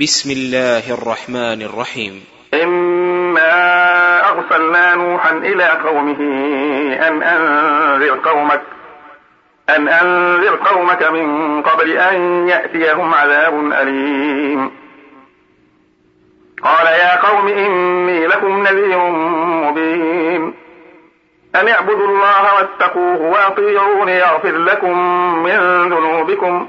بسم الله الرحمن الرحيم. إنا أرسلنا نوحا إلى قومه أن أنذر قومك أن أنذر قومك من قبل أن يأتيهم عذاب أليم. قال يا قوم إني لكم نذير مبين. أن اعبدوا الله واتقوه وأطيعون يغفر لكم من ذنوبكم.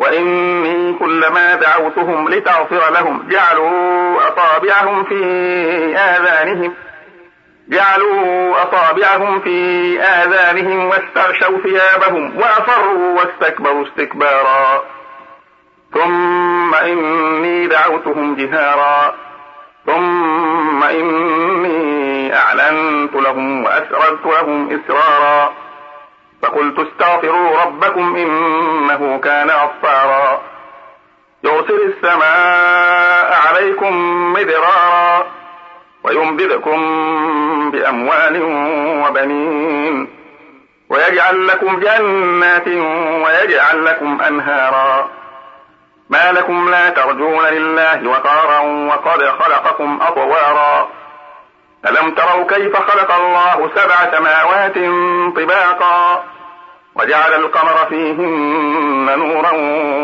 وإني كلما دعوتهم لتغفر لهم جعلوا أصابعهم في آذانهم جعلوا أصابعهم في آذانهم واستغشوا ثيابهم وأصروا واستكبروا استكبارا. ثم إني دعوتهم جهارا. ثم إني أعلنت لهم وأسررت لهم إسرارا. فقلت استغفروا ربكم إنه يرسل السماء عليكم مدرارا وينبذكم بأموال وبنين ويجعل لكم جنات ويجعل لكم أنهارا ما لكم لا ترجون لله وقارا وقد خلقكم أطوارا ألم تروا كيف خلق الله سبع سماوات طباقا وجعل القمر فيهن نورا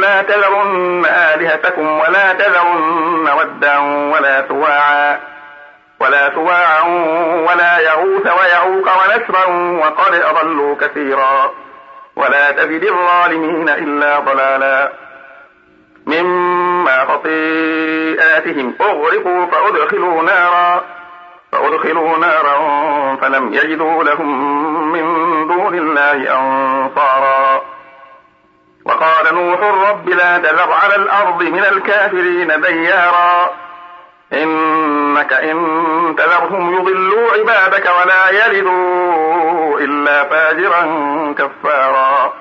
لا تذرن آلهتكم ولا تذرن ودا ولا سواعا ولا سواعا ولا يغوث ويعوق ونسرا وقد أضلوا كثيرا ولا تزد الظالمين إلا ضلالا مما خطيئاتهم أغرقوا فأدخلوا نارا فأدخلوا نارا فلم يجدوا لهم من دون الله أنصارا وقال نوح رب لا تذر على الأرض من الكافرين ديارا. إنك إن تذرهم يضلوا عبادك ولا يلدوا إلا فاجرا كفارا.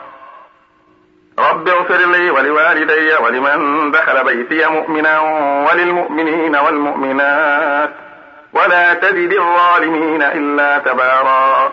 رب اغفر لي ولوالدي ولمن دخل بيتي مؤمنا وللمؤمنين والمؤمنات. ولا تزد الظالمين إلا تبارا.